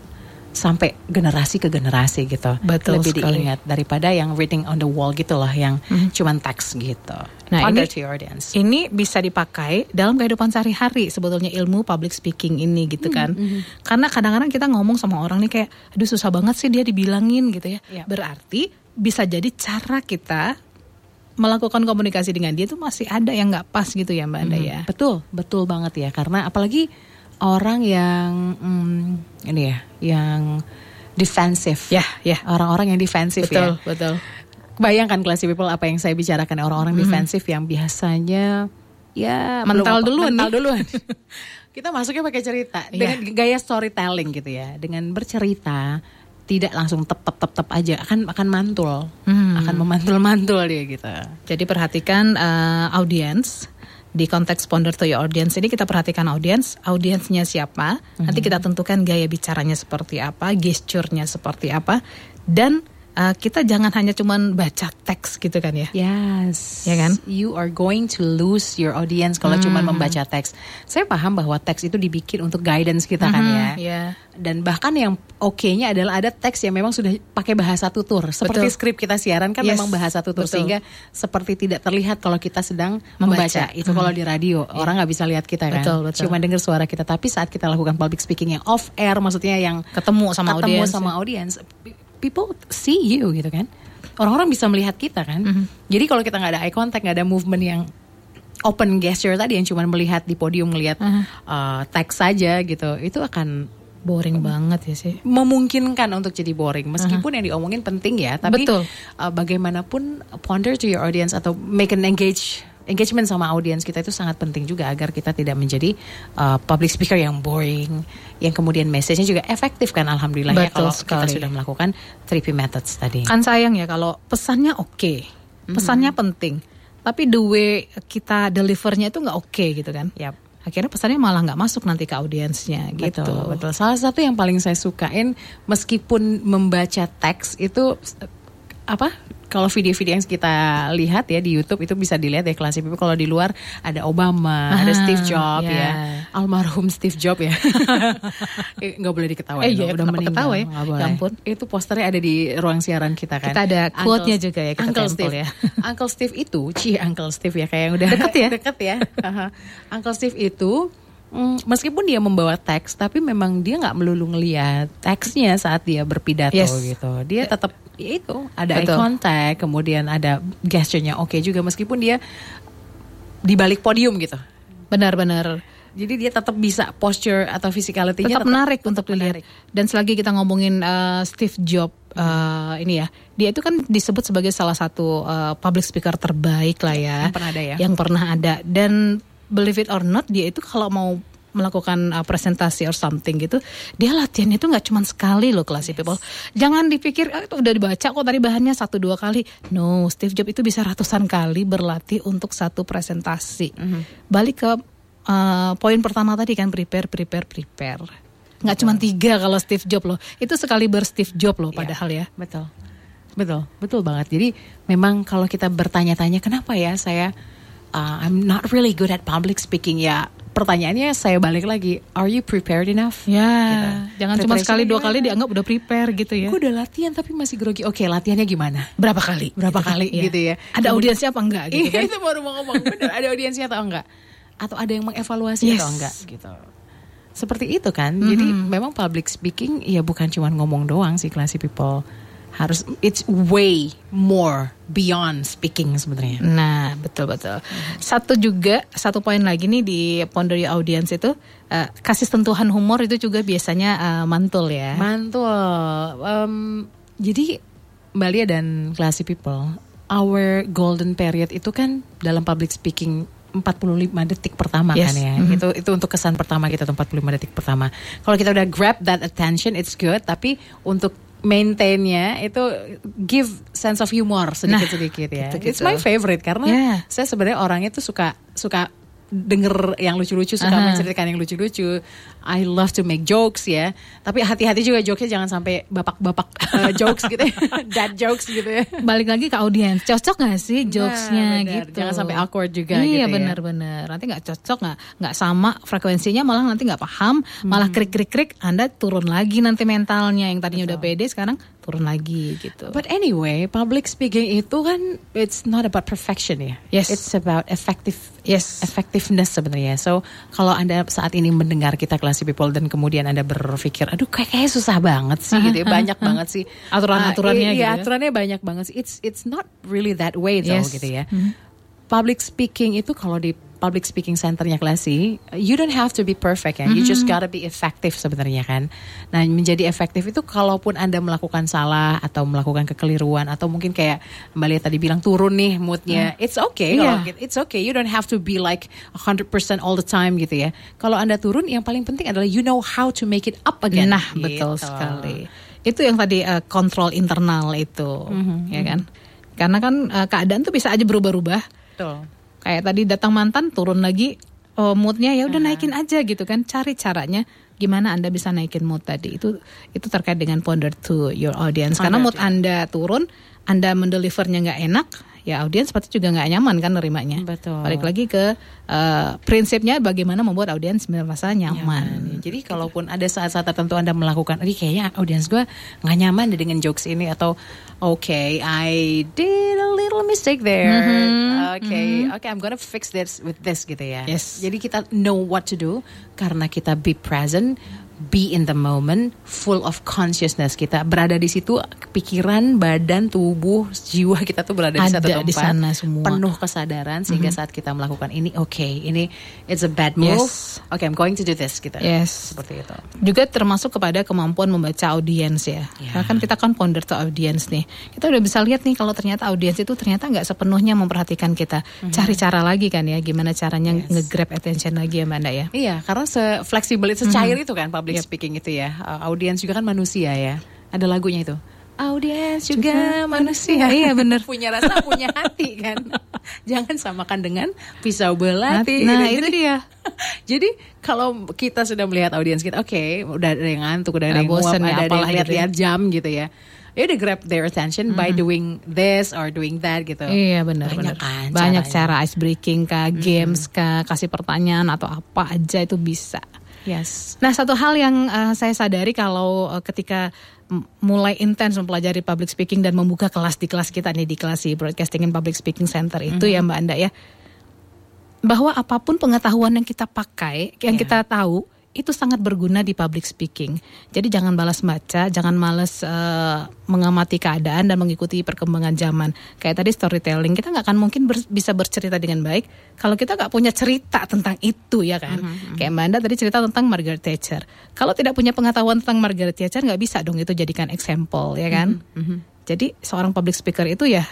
sampai generasi ke generasi gitu. Betul Lebih sekali. diingat daripada yang reading on the wall gitu lah yang cuman teks gitu. Nah, Ponder ini- to your audience. Ini bisa dipakai dalam kehidupan sehari-hari sebetulnya ilmu public speaking ini gitu kan. Karena kadang-kadang kita ngomong sama orang nih kayak aduh susah banget sih dia dibilangin gitu ya. Iya. Berarti bisa jadi cara kita melakukan komunikasi dengan dia tuh masih ada yang nggak pas gitu ya Mbak Anda ya. Betul, betul banget ya. Karena apalagi orang yang hmm, ini ya, yang defensif. Ya, ya. Orang-orang yang defensif Betul, ya. betul. Bayangkan classy people apa yang saya bicarakan orang-orang defensif yang biasanya ya Mental belum apa- duluan mental nih. duluan. Kita masuknya pakai cerita Iya. dengan gaya storytelling gitu ya, dengan bercerita tidak langsung tep tep tep tep aja akan akan mantul, Hmm. akan memantul-mantul dia gitu. Jadi perhatikan uh, audiens di konteks ponder to your audience. Ini kita perhatikan audiens, audiensnya siapa, nanti kita tentukan gaya bicaranya seperti apa, gesturnya seperti apa, dan uh, kita jangan hanya cuman baca teks gitu kan ya. Yes. Ya kan? You are going to lose your audience kalau cuma membaca teks. Saya paham bahwa teks itu dibikin untuk guidance kita kan ya. Ya. Dan bahkan yang oke-nya adalah ada teks yang memang sudah pakai bahasa tutur. Seperti Betul. skrip kita siaran kan Yes, memang bahasa tutur betul. sehingga seperti tidak terlihat kalau kita sedang Membaca. membaca. Itu kalau di radio orang nggak bisa lihat kita kan. Betul, betul. Cuma dengar suara kita. Tapi saat kita lakukan public speaking yang off air maksudnya yang Ketemu sama ketemu audiens, sama audience people see you gitu kan orang-orang bisa melihat kita kan Mhm. jadi kalau kita nggak ada eye contact nggak ada movement yang open gesture tadi yang cuma melihat di podium melihat uh, teks saja gitu itu akan Boring banget ya sih. memungkinkan untuk jadi boring meskipun yang diomongin penting ya tapi Betul. uh, bagaimanapun ponder to your audience atau make an engage engagement sama audiens kita itu sangat penting juga agar kita tidak menjadi uh, public speaker yang boring yang kemudian message-nya juga efektif kan alhamdulillah ya Betul kalau sekali. kita sudah melakukan 3P methods tadi Kan sayang ya kalau pesannya oke, pesannya penting, tapi the way kita delivernya itu nggak oke gitu kan. Yap. Akhirnya pesannya malah nggak masuk nanti ke audiensnya gitu. Betul, betul. Salah satu yang paling saya sukain meskipun membaca teks itu apa? Kalau video-video yang kita lihat ya di YouTube itu bisa dilihat ya kelas people kalau di luar ada Obama, ada Ah, Steve Jobs ya. ya. Almarhum Steve Jobs ya. Eh, nggak boleh diketawain. Eh, iya, udah meninggal. ketawa ya? Ya boleh. ampun. Itu posternya ada di ruang siaran kita kan. Kita ada quote-nya juga ya, kita Uncle Steve ya. Uncle Steve itu, cie Uncle Steve ya kayak yang udah Deket ya? deket ya. Uncle Steve itu mm, meskipun dia membawa teks, tapi memang dia nggak melulu ngeliat teksnya saat dia berpidato Yes. gitu. Dia tetap ya itu ada eye Betul. contact, kemudian ada gesturnya oke juga meskipun dia di balik podium gitu. Benar-benar. Jadi dia tetap bisa posture atau physicality-nya tetap menarik untuk tetap dilihat. Dan selagi kita ngomongin uh, Steve Jobs uh, ini ya, dia itu kan disebut sebagai salah satu uh, public speaker terbaik lah ya, Yang pernah ada ya. Yang pernah ada. Dan believe it or not, dia itu kalau mau melakukan uh, presentasi or something gitu, dia latihannya itu nggak cuma sekali loh classy people. Jangan dipikir ah, itu udah dibaca kok tadi bahannya satu dua kali. No, Steve Jobs itu bisa ratusan kali berlatih untuk satu presentasi. Balik ke uh, poin pertama tadi kan prepare, prepare, prepare. Nggak cuma tiga kalau Steve Jobs loh. Itu sekali ber Steve Jobs loh padahal ya. Betul. Betul, betul banget. Jadi memang kalau kita bertanya-tanya kenapa ya saya uh, I'm not really good at public speaking ya. Pertanyaannya saya balik lagi, are you prepared enough? Ya, Gitu. jangan cuma sekali dua gimana? kali dianggap udah prepare gitu ya. Gue udah latihan tapi masih grogi. Oke, latihannya gimana? Berapa kali? Berapa Gitu kan, kali iya. gitu ya. Ada Kemudian- audiensnya apa enggak gitu Iya, kan? itu baru mau ngomong. Bener, ada audiensnya atau enggak? Atau ada yang mengevaluasi Yes. atau enggak gitu. Seperti itu kan. Jadi memang public speaking ya bukan cuma ngomong doang sih classy people. Harus it's way more beyond speaking sebenarnya. Nah, betul betul. Satu juga, satu poin lagi nih di Ponder Your Audience itu eh, kasih sentuhan humor itu juga biasanya eh, mantul ya. Mantul. Em, jadi Mbak Lia dan classy people, our golden period itu kan dalam public speaking 45 detik pertama Yes. kan ya. Itu itu untuk kesan pertama kita tuh 45 detik pertama. Kalau kita udah grab that attention it's good, tapi untuk maintainnya itu give sense of humor sedikit-sedikit ya. gitu-gitu. It's my favorite karena Yeah. saya sebenarnya orangnya tuh suka suka denger yang lucu-lucu suka Aha. menceritakan yang lucu-lucu. I love to make jokes ya. Tapi hati-hati juga jokesnya jangan sampai bapak-bapak uh, jokes gitu ya. Dad jokes gitu ya. Balik lagi ke audiens, cocok gak sih jokesnya Nah, gitu? Jangan sampai awkward juga Iya gitu ya. benar-benar. Nanti nggak cocok nggak nggak sama frekuensinya malah nanti nggak paham, malah Hmm. krik-krik-krik, Anda turun lagi nanti mentalnya yang tadinya udah pede sekarang turun lagi gitu. But anyway, public speaking itu kan it's not about perfection ya. Yes. It's about effective Yes. effectiveness sebenarnya. So kalau anda saat ini mendengar kita classy people dan kemudian anda berpikir, aduh kayak kayaknya susah banget sih gitu, ya. banyak banget sih Aturan-aturannya gitu Iya, ya. aturannya banyak banget sih. It's it's not really that way though Yes. gitu ya. Public speaking itu kalau di public speaking centernya klasi, you don't have to be perfect ya. You just gotta be effective sebenarnya kan. Nah menjadi efektif itu kalaupun anda melakukan salah atau melakukan kekeliruan atau mungkin kayak Mbak Lia tadi bilang turun nih moodnya, it's okay. kalau Iya. gitu. It's okay. You don't have to be like 100% all the time gitu ya. Kalau anda turun, yang paling penting adalah you know how to make it up again. Nah, betul Gitu. sekali. Itu yang tadi eh, kontrol internal itu, ya kan? Karena kan eh, keadaan tuh bisa aja berubah-ubah. Betul. Kayak tadi datang mantan, turun lagi oh, moodnya ya udah naikin aja gitu kan. Cari caranya gimana anda bisa naikin mood tadi. Itu itu terkait dengan ponder to your audience. Karena mood anda turun anda mendelivernya nggak enak ya audiens seperti juga nggak nyaman kan nerimanya Betul. balik lagi ke eh, prinsipnya bagaimana membuat audiens merasa nyaman, Jadi kalaupun ada saat-saat tertentu Anda melakukan, ini kayaknya audiens gue nggak nyaman deh dengan jokes ini atau okay, I did a little mistake there. Okay, okay, I'm gonna fix this with this gitu ya. Yes. Jadi kita know what to do karena kita be present. Be in the moment, full of consciousness kita berada di situ, pikiran, badan, tubuh, jiwa kita tuh berada di Ada satu tempat, di sana semua. Penuh kesadaran sehingga saat kita melakukan ini, oke, ini it's a bad move, Yes. oke, I'm going to do this, gitu. Yes. Seperti itu. Juga termasuk kepada kemampuan membaca audiens ya. Ya. Karena kan kita kan founder to audiens nih. Kita udah bisa lihat nih kalau ternyata audiens itu ternyata nggak sepenuhnya memperhatikan kita. Cari cara lagi kan ya, gimana caranya. Yes. nge-grab attention lagi ya Mbak Anda ya. Iya, karena se-fleksibel, secair Mhm. itu kan public speaking itu ya. Uh, audiens juga kan manusia ya. Ada lagunya itu. Audiens juga manusia. Iya, bener. punya rasa, punya hati kan. Jangan samakan dengan pisau belati. Nah, itu dia. Jadi kalau kita sudah melihat audiens kita, oke, udah ada yang ngantuk, udah ada yang ya, ada yang gitu lihat-lihat jam gitu ya. Ya udah grab their attention by doing this or doing that gitu. Iya benar Banyak benar. kan Banyak caranya. cara ice breaking kah, games kah, kasih pertanyaan atau apa aja itu bisa. Yes. Nah, satu hal yang uh, saya sadari kalau uh, ketika mulai intens mempelajari public speaking dan membuka kelas di kelas kita nih di kelas di Broadcasting and Public Speaking Center itu ya Mbak Anda ya, bahwa apa pun pengetahuan yang kita pakai, yang Ya. kita tahu itu sangat berguna di public speaking. Jadi jangan balas baca, jangan males uh, mengamati keadaan dan mengikuti perkembangan zaman. Kayak tadi storytelling, kita nggak akan mungkin ber- bisa bercerita dengan baik kalau kita nggak punya cerita tentang itu ya kan. Kayak Mbak Anda tadi cerita tentang Margaret Thatcher. Kalau tidak punya pengetahuan tentang Margaret Thatcher nggak bisa dong itu jadikan example ya kan. Jadi seorang public speaker itu ya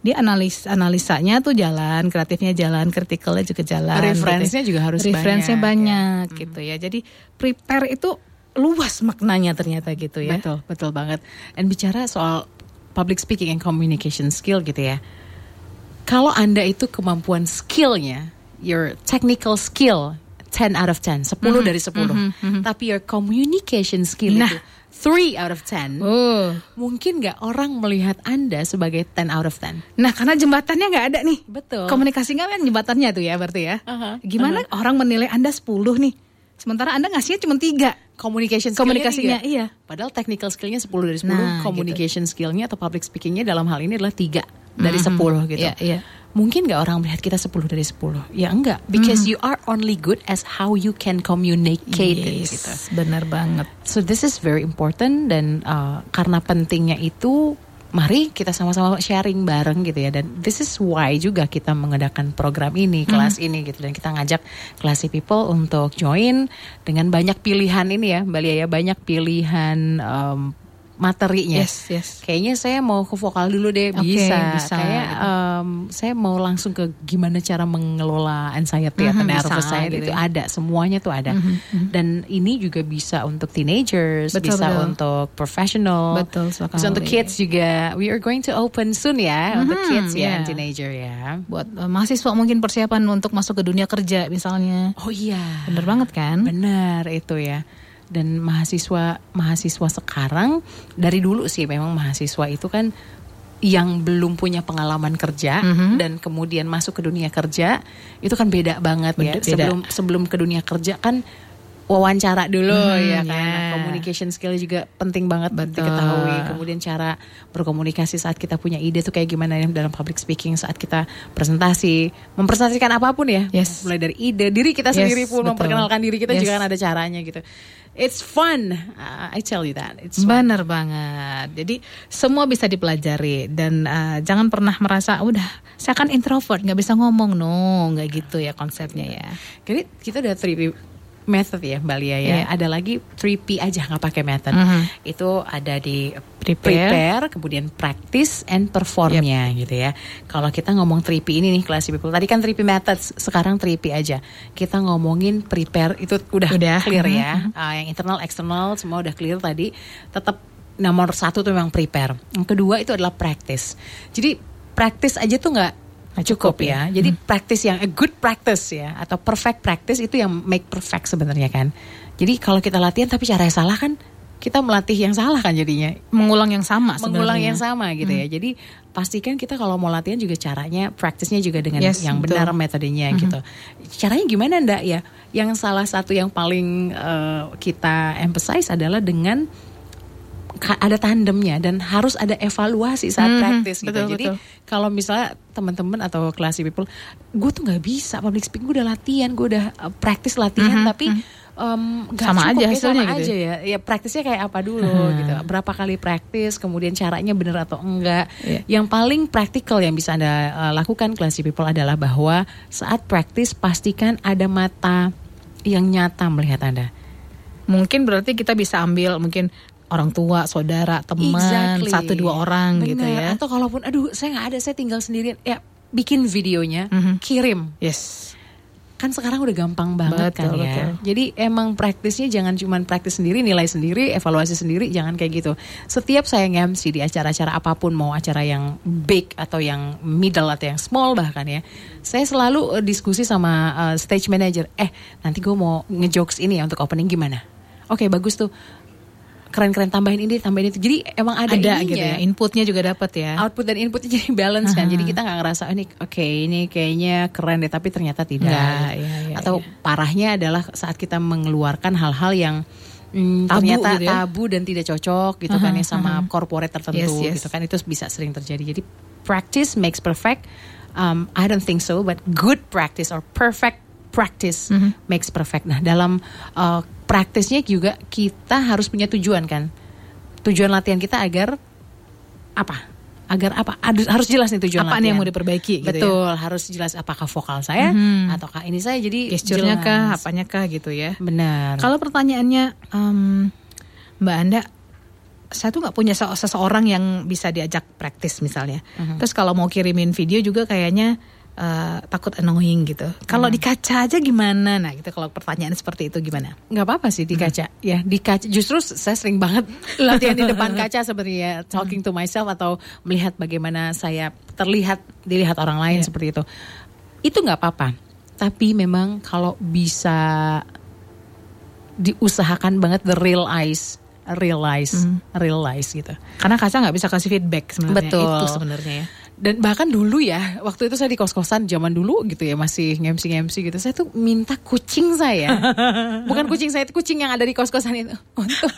dia analis analisanya tuh jalan, kreatifnya jalan, kritikalnya juga jalan. Referensinya gitu ya. juga harus Referensinya banyak, banyak, gitu ya. Jadi prepare itu luas maknanya ternyata gitu ya. Betul, betul banget. Dan bicara soal public speaking and communication skill gitu ya. Kalau Anda itu kemampuan skillnya, your technical skill 10 out of 10, 10 dari 10. Tapi your communication skill Nah. itu 3 out of 10. Oh. Mungkin nggak orang melihat Anda sebagai 10 out of 10. Nah, karena jembatannya nggak ada nih. Betul. Komunikasi nggak kan jembatannya tuh ya berarti ya. Aha, Gimana orang menilai Anda 10 nih? Sementara Anda ngasihnya cuma tiga. Communication Komunikasinya, tiga. iya. Padahal technical skillnya 10 dari 10, Nah, communication skillnya atau public speakingnya dalam hal ini adalah 3 dari 10 gitu. Iya, iya. Mungkin nggak orang melihat kita 10 dari 10? Ya enggak, because you are only good as how you can communicate Yes, gitu. benar banget. So this is very important dan uh, karena pentingnya itu mari kita sama-sama sharing bareng gitu ya dan this is why juga kita mengadakan program ini kelas ini gitu dan kita ngajak classy people untuk join dengan banyak pilihan ini ya Mbak Lia ya banyak pilihan um, materinya. Yes, yes. Kayaknya saya mau ke vokal dulu deh Oke, bisa. bisa. Kayak um, saya mau langsung ke gimana cara mengelola anxiety atau Mhm, nervous saya gitu itu ya. ada semuanya tuh ada. Dan ini juga bisa untuk teenagers, Betul, bisa betul. untuk professional, Betul sekali. bisa untuk kids juga. We are going to open soon ya untuk Mhm, kids ya, yeah. and teenager ya. Buat uh, mahasiswa mungkin persiapan untuk masuk ke dunia kerja misalnya. Oh iya. Bener banget kan? Benar itu ya. Dan mahasiswa mahasiswa sekarang dari dulu sih memang mahasiswa itu kan yang belum punya pengalaman kerja Mhm. dan kemudian masuk ke dunia kerja itu kan beda banget ya. Beda- beda. Sebelum sebelum ke dunia kerja kan wawancara dulu Mhm, ya kan. ya. Communication skill juga penting banget Betul. diketahui. Kemudian cara berkomunikasi saat kita punya ide tuh kayak gimana ya dalam public speaking saat kita presentasi, mempresentasikan apa pun ya. Yes. Mulai dari ide diri kita Yes, sendiri pun betul. memperkenalkan diri kita Yes. juga kan ada caranya gitu. It's fun. Uh, I tell you that. It's fun. Benar banget. Jadi semua bisa dipelajari dan uh, jangan pernah merasa udah saya kan introvert nggak bisa ngomong no nggak gitu ya konsepnya ya. Jadi kita udah 3P method ya Mbak Lia ya. Iya. Ada lagi 3P aja nggak pakai method. Mhm. Itu ada di Prepare. prepare, kemudian practice and performnya gitu ya. Kalau kita ngomong 3P ini nih classy people. Tadi kan 3P methods, sekarang 3P aja. Kita ngomongin prepare itu udah, Udah. clear Mhm. ya. Ah, yang internal, eksternal semua udah clear tadi. Tetap nomor satu tuh memang prepare. Yang kedua itu adalah practice. Jadi practice aja tuh nggak Nggak cukup, cukup ya. ya. Jadi practice yang a good practice ya atau perfect practice itu yang make perfect sebenarnya kan. Jadi kalau kita latihan tapi cara yang salah kan kita melatih yang salah kan jadinya. Mengulang yang sama Mengulang sebenarnya. yang sama gitu ya. Jadi pastikan kita kalau mau latihan juga caranya praktisnya juga dengan Yes, yang betul. benar metodenya gitu. Caranya gimana ndak ya? Yang salah satu yang paling eh, kita emphasize adalah dengan ada tandemnya dan harus ada evaluasi saat Mhm, praktis gitu. betul, Jadi kalau misalnya teman-teman atau classy people, gue tuh nggak bisa public speaking, gue udah latihan, gue udah uh, praktis latihan, Mhm, tapi em, nggak Sama cukup aja ya, hasilnya sama gitu aja ya. Ya praktisnya kayak apa dulu gitu. Berapa kali praktis, kemudian caranya benar atau enggak. Iya. Yang paling praktikal yang bisa Anda uh, lakukan classy people adalah bahwa saat praktis pastikan ada mata yang nyata melihat Anda. Mungkin berarti kita bisa ambil mungkin orang tua, saudara, teman, Exactly. satu dua orang gitu Benar. ya. Atau kalaupun aduh saya nggak ada, saya tinggal sendirian. Ya bikin videonya, Mhm. kirim. Yes. Kan sekarang udah gampang banget kan Betul, ya. betul. Jadi emang praktisnya jangan cuman praktis sendiri, nilai sendiri, evaluasi sendiri, jangan kayak gitu. Setiap saya nge-MC di acara-acara apa pun, mau acara yang big atau yang middle atau yang small bahkan ya, saya selalu eh, diskusi sama eh, stage manager. Eh nanti gue mau ngejokes ini ya untuk opening gimana? Oke bagus tuh, keren-keren tambahin ini, tambahin itu. Jadi emang ada, Ada ininya gitu ya. Inputnya juga dapat ya. output dan inputnya jadi balance kan. Jadi kita nggak ngerasa "Oh, ini oke ini kayaknya keren deh tapi ternyata tidak. Nggak, iya, iya, Atau parahnya adalah saat kita mengeluarkan hal-hal yang hmm, Tabu ternyata gitu ya. tabu dan tidak cocok gitu kan ya sama corporate tertentu Yes, yes. gitu kan itu bisa sering terjadi. Jadi practice makes perfect. Um, I don't think so, but good practice or perfect practice Mm-hmm. makes perfect. Nah dalam uh, praktisnya juga kita harus punya tujuan kan. Tujuan latihan kita agar apa? Agar apa? Harus harus jelas nih tujuan Apa latihan. yang mau diperbaiki gitu ya. Betul, harus jelas apakah vokal saya Mhm. ataukah ini saya jadi Gesturnya kah, apanya kah gitu ya. Benar. Kalau pertanyaannya em, Mbak Anda saya tuh nggak punya se- seseorang yang bisa diajak praktis misalnya. Mhm. Terus kalau mau kirimin video juga kayaknya eh, takut annoying gitu. Kalau Mhm. di kaca aja gimana? Nah, gitu kalau pertanyaan seperti itu gimana? nggak apa-apa sih di kaca ya di kaca justru saya sering banget latihan di depan kaca seperti ya talking to myself atau melihat bagaimana saya terlihat dilihat orang lain seperti itu itu nggak apa-apa tapi memang kalau bisa diusahakan banget the real eyes realize realize gitu Karena kaca nggak bisa kasih feedback sebenarnya. Betul. Itu sebenarnya ya. Dan bahkan dulu ya waktu itu saya di kos-kosan zaman dulu gitu ya masih ngemsi ngemsi gitu saya tuh minta kucing saya bukan kucing saya itu kucing yang ada di kos-kosan itu untuk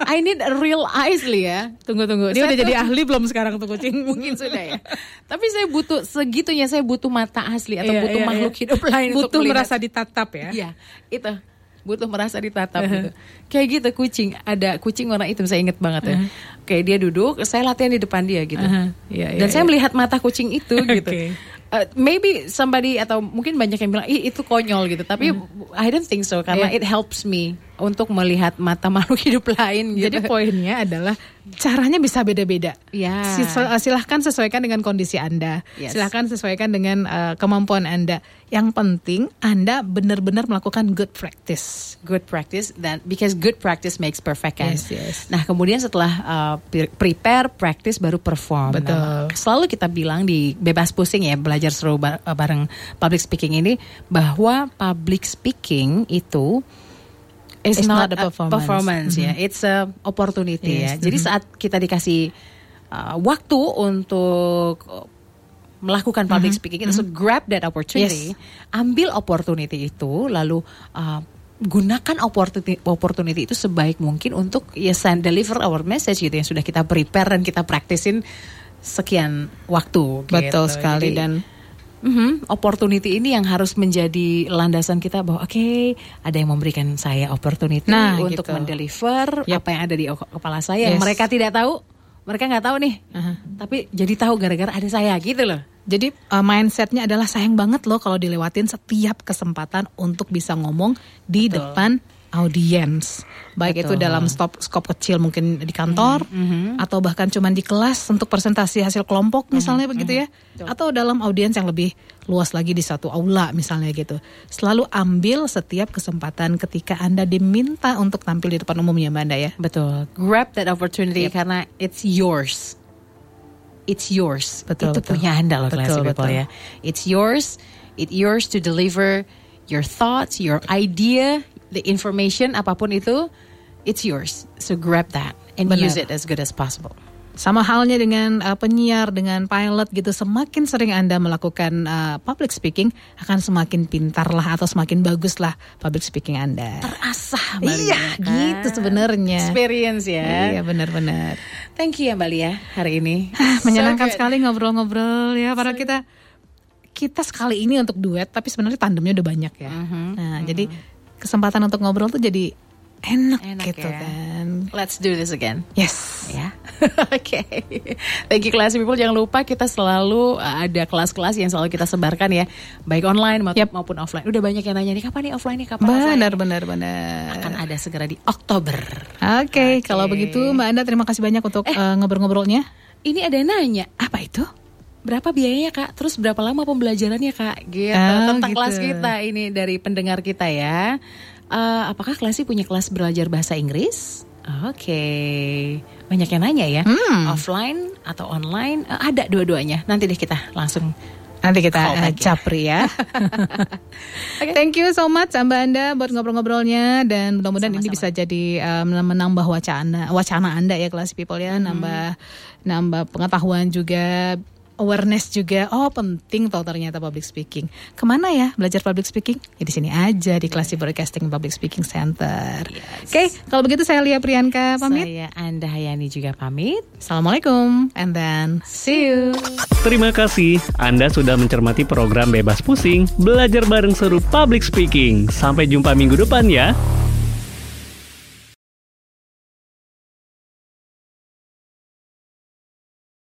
I need a real eyes li ya Tunggu tunggu. Dia Saya udah tuh- jadi ahli belum sekarang tuh kucing? mungkin sudah ya tapi saya butuh segitunya saya butuh mata asli atau Iya, butuh iya, makhluk iya. hidup lain untuk Butuh melihat. merasa ditatap ya. Iya, itu butuh merasa ditatap gitu. Kayak gitu kucing, ada kucing warna hitam saya inget banget ya. Kayak dia duduk, saya latihan di depan dia gitu. Uh-huh. Iya, iya, Dan saya iya. melihat mata kucing itu gitu. Oke. Uh, maybe somebody atau mungkin banyak yang bilang Ih, itu konyol gitu, tapi I don't think so karena Iya. it helps me untuk melihat mata makhluk hidup lain gitu. Jadi poinnya adalah caranya bisa beda-beda. Ya. Sis- silahkan sesuaikan dengan kondisi Anda. Yes. Silahkan sesuaikan dengan uh, kemampuan Anda. Yang penting Anda benar-benar melakukan good practice. good practice dan because good practice makes perfect kan. Yes, yes. Nah kemudian setelah uh, pre- prepare, practice baru perform. Betul. Nah, selalu kita bilang di bebas pusing ya belajar seru ba- bareng public speaking ini bahwa public speaking itu is It's not, not a a performance. performance ya, it's a opportunity Yes, ya. Jadi saat kita dikasih uh, waktu untuk uh, melakukan public speaking itu, so grab that opportunity, ambil opportunity itu, lalu uh, gunakan opportunity opportunity itu sebaik mungkin untuk ya send deliver our message gitu yang sudah kita prepare dan kita praktisin sekian waktu. Betul gitu. sekali Jadi, dan mhm, opportunity ini yang harus menjadi landasan kita bahwa oke ada yang memberikan saya opportunity Nah, untuk gitu. mendeliver Yap. apa yang ada di kepala saya yang Yes. mereka tidak tahu mereka nggak tahu nih Aha. tapi jadi tahu gara-gara ada saya gitu loh Jadi uh, mindsetnya adalah sayang banget loh kalau dilewatin setiap kesempatan untuk bisa ngomong di Betul. depan audiens. Baik itu Betul. dalam stop skop kecil mungkin di kantor Mm-hmm. atau bahkan cuman di kelas untuk presentasi hasil kelompok misalnya begitu ya. Atau dalam audiens yang lebih luas lagi di satu aula misalnya gitu. Selalu ambil setiap kesempatan ketika Anda diminta untuk tampil di depan umum ya Mbak Anda ya. betul grab that opportunity karena it's yours it's yours Betul, itu betul. punya anda loh Betul, classy people betul. ya it's yours it's yours to deliver your thoughts your idea the information apa pun itu it's yours so grab that and Benar. use it as good as possible Sama halnya dengan uh, penyiar, dengan pilot gitu, semakin sering Anda melakukan uh, public speaking, akan semakin pintar lah atau semakin bagus lah public speaking Anda. terasah Iya, gitu sebenarnya. experience ya Iya, benar-benar. thank you ya Mbak Lia hari ini Ah, Menyenangkan So sekali ngobrol-ngobrol ya, para kita kita sekali ini untuk duet, tapi sebenarnya tandemnya udah banyak ya. Mhm, Nah, jadi kesempatan untuk ngobrol tuh jadi enak, Enak gitu ya. kan. Let's do this again. Yes. ya. Oke. Thank you classy people. Jangan lupa kita selalu uh, ada kelas-kelas yang selalu kita sebarkan ya, baik online maupun, Yep. maupun offline. Udah banyak yang nanya nih kapan nih offline nih kapan offline? Benar, benar, benar. Akan ada segera di Oktober. Oke, kalau begitu Mbak Anda terima kasih banyak untuk eh, ngobrol-ngobrolnya. Ini ada yang nanya, Apa itu? Berapa biayanya kak? Terus berapa lama pembelajarannya kak? Gitu. Oh, Tentang gitu. kelas kita ini dari pendengar kita ya. Eh, apakah Classy punya kelas belajar bahasa Inggris? Oke, banyak yang nanya ya. Hmm. Offline atau online? Eh, ada dua-duanya. Nanti deh kita langsung Nanti kita ya. capri ya. Thank you so much Mbak Anda buat ngobrol-ngobrolnya dan mudah-mudahan ini bisa jadi um, menambah wacana wacana Anda ya kelas people ya, nambah nambah pengetahuan juga awareness juga. Oh penting tau ternyata public speaking. Ke mana ya belajar public speaking? Ya di sini aja di Classy Broadcasting Public Speaking Center. Oke kalau begitu saya Lia Priyanka pamit. Saya Anda Hayani juga pamit. assalamualaikum. And then see you. Terima kasih. Anda sudah mencermati program Bebas Pusing, belajar bareng seru public speaking. Sampai jumpa minggu depan ya.